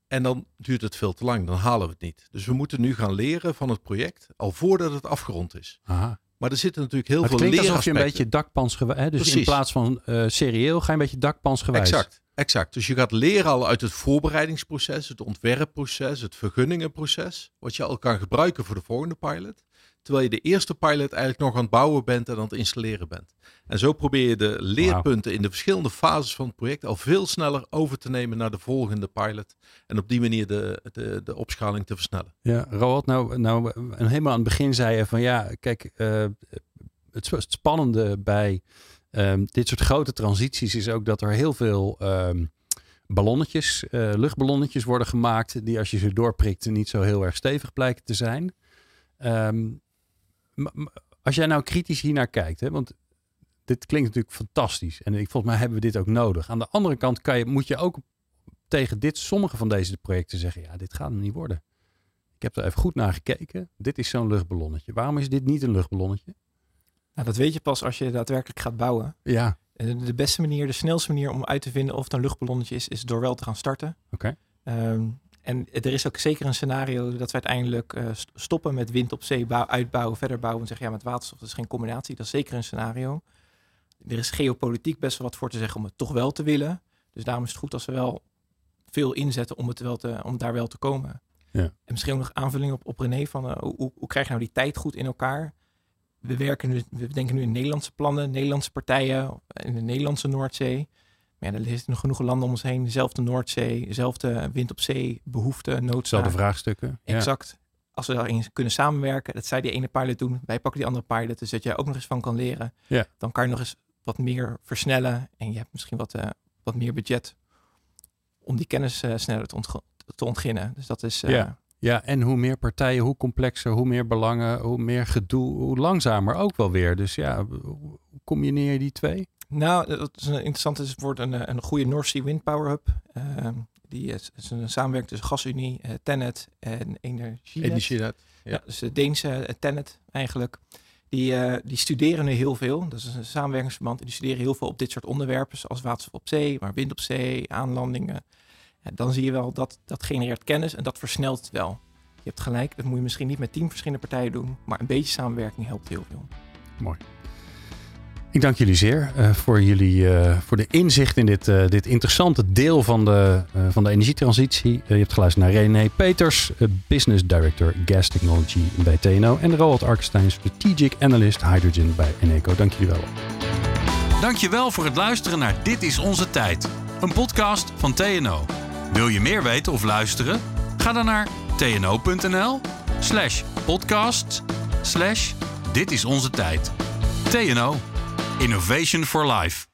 En dan duurt het veel te lang, dan halen we het niet. Dus we moeten nu gaan leren van het project, al voordat het afgerond is. Aha. Maar er zitten natuurlijk heel Maar het veel klinkt alsof je een beetje dakpansgewijs... hè, Dus in plaats van eh, serieel ga je een beetje dakpansgewijs. Exact, exact. Dus je gaat leren al uit het voorbereidingsproces, het ontwerpproces, het vergunningenproces, wat je al kan gebruiken voor de volgende pilot. Terwijl je de eerste pilot eigenlijk nog aan het bouwen bent en aan het installeren bent. En zo probeer je de leerpunten in de verschillende fases van het project al veel sneller over te nemen naar de volgende pilot. En op die manier de, de, de opschaling te versnellen. Ja, Roald, nou, nou helemaal aan het begin zei je van ja, kijk, eh, het, sp- het spannende bij ehm, dit soort grote transities is ook dat er heel veel ehm, ballonnetjes, eh, luchtballonnetjes worden gemaakt die als je ze doorprikt niet zo heel erg stevig blijken te zijn. Ehm, m- m- als jij nou kritisch hiernaar kijkt, hè, want dit klinkt natuurlijk fantastisch en ik, volgens mij hebben we dit ook nodig. Aan de andere kant kan je, moet je ook tegen dit, sommige van deze projecten zeggen, ja, dit gaat hem niet worden. Ik heb er even goed naar gekeken. Dit is zo'n luchtballonnetje. Waarom is dit niet een luchtballonnetje? Nou, dat weet je pas als je daadwerkelijk gaat bouwen. Ja, En de beste manier, de snelste manier om uit te vinden of het een luchtballonnetje is, is door wel te gaan starten. Oké. Ehm, en er is ook zeker een scenario dat we uiteindelijk eh, st- stoppen met wind op zee bouw- uitbouwen, verder bouwen en zeggen ja, met waterstof dat is geen combinatie. Dat is zeker een scenario. Er is geopolitiek best wel wat voor te zeggen om het toch wel te willen. Dus daarom is het goed als we wel veel inzetten om, het wel te, om daar wel te komen. Ja. En misschien ook nog aanvulling op, op René van eh, hoe, hoe, hoe krijg je nou die tijd goed in elkaar? We werken nu, we denken nu in Nederlandse plannen, Nederlandse partijen in de Nederlandse Noordzee. Maar ja, er zitten nog genoeg landen om ons heen. Dezelfde Noordzee, dezelfde wind op zee, behoefte, noodzaak. Zelfde vraagstukken. Ja. Exact. Als we daarin kunnen samenwerken, dat zij die ene pilot doen, wij pakken die andere pilot, dus dat jij ook nog eens van kan leren. Ja. Dan kan je nog eens wat meer versnellen en je hebt misschien wat, eh, wat meer budget om die kennis eh, sneller te, ontg- te ontginnen. Dus dat is, eh, Ja. Ja, en hoe meer partijen, hoe complexer, hoe meer belangen, hoe meer gedoe, hoe langzamer ook wel weer. Dus ja, hoe combineer je die twee? Nou, dat is een interessant. Het wordt een, een goede North Sea Wind Power Hub. Ehm, die is, is een samenwerking tussen GasUnie, uh, Tennet en Energie. Energienet. Ja. ja, dus de Deense uh, Tennet eigenlijk. Die, uh, die studeren nu heel veel. Dat is een samenwerkingsverband. Die studeren heel veel op dit soort onderwerpen, zoals waterstof op zee, maar wind op zee, aanlandingen. En dan zie je wel dat dat genereert kennis en dat versnelt het wel. Je hebt gelijk, dat moet je misschien niet met tien verschillende partijen doen, maar een beetje samenwerking helpt heel veel. Mooi. Ik dank jullie zeer uh, voor, jullie, uh, voor de inzicht in dit, uh, dit interessante deel van de, van de energietransitie. je hebt geluisterd naar René Peters, Business Director Gas Technology bij TNO. En Roald Arkestein, Strategic Analyst Hydrogen bij Eneco. Dank jullie wel. Dankjewel voor het luisteren naar Dit is Onze Tijd. Een podcast van TNO. Wil je meer weten of luisteren? Ga dan naar tno.nl slash podcast Dit is Onze Tijd. TNO. Innovation for Life.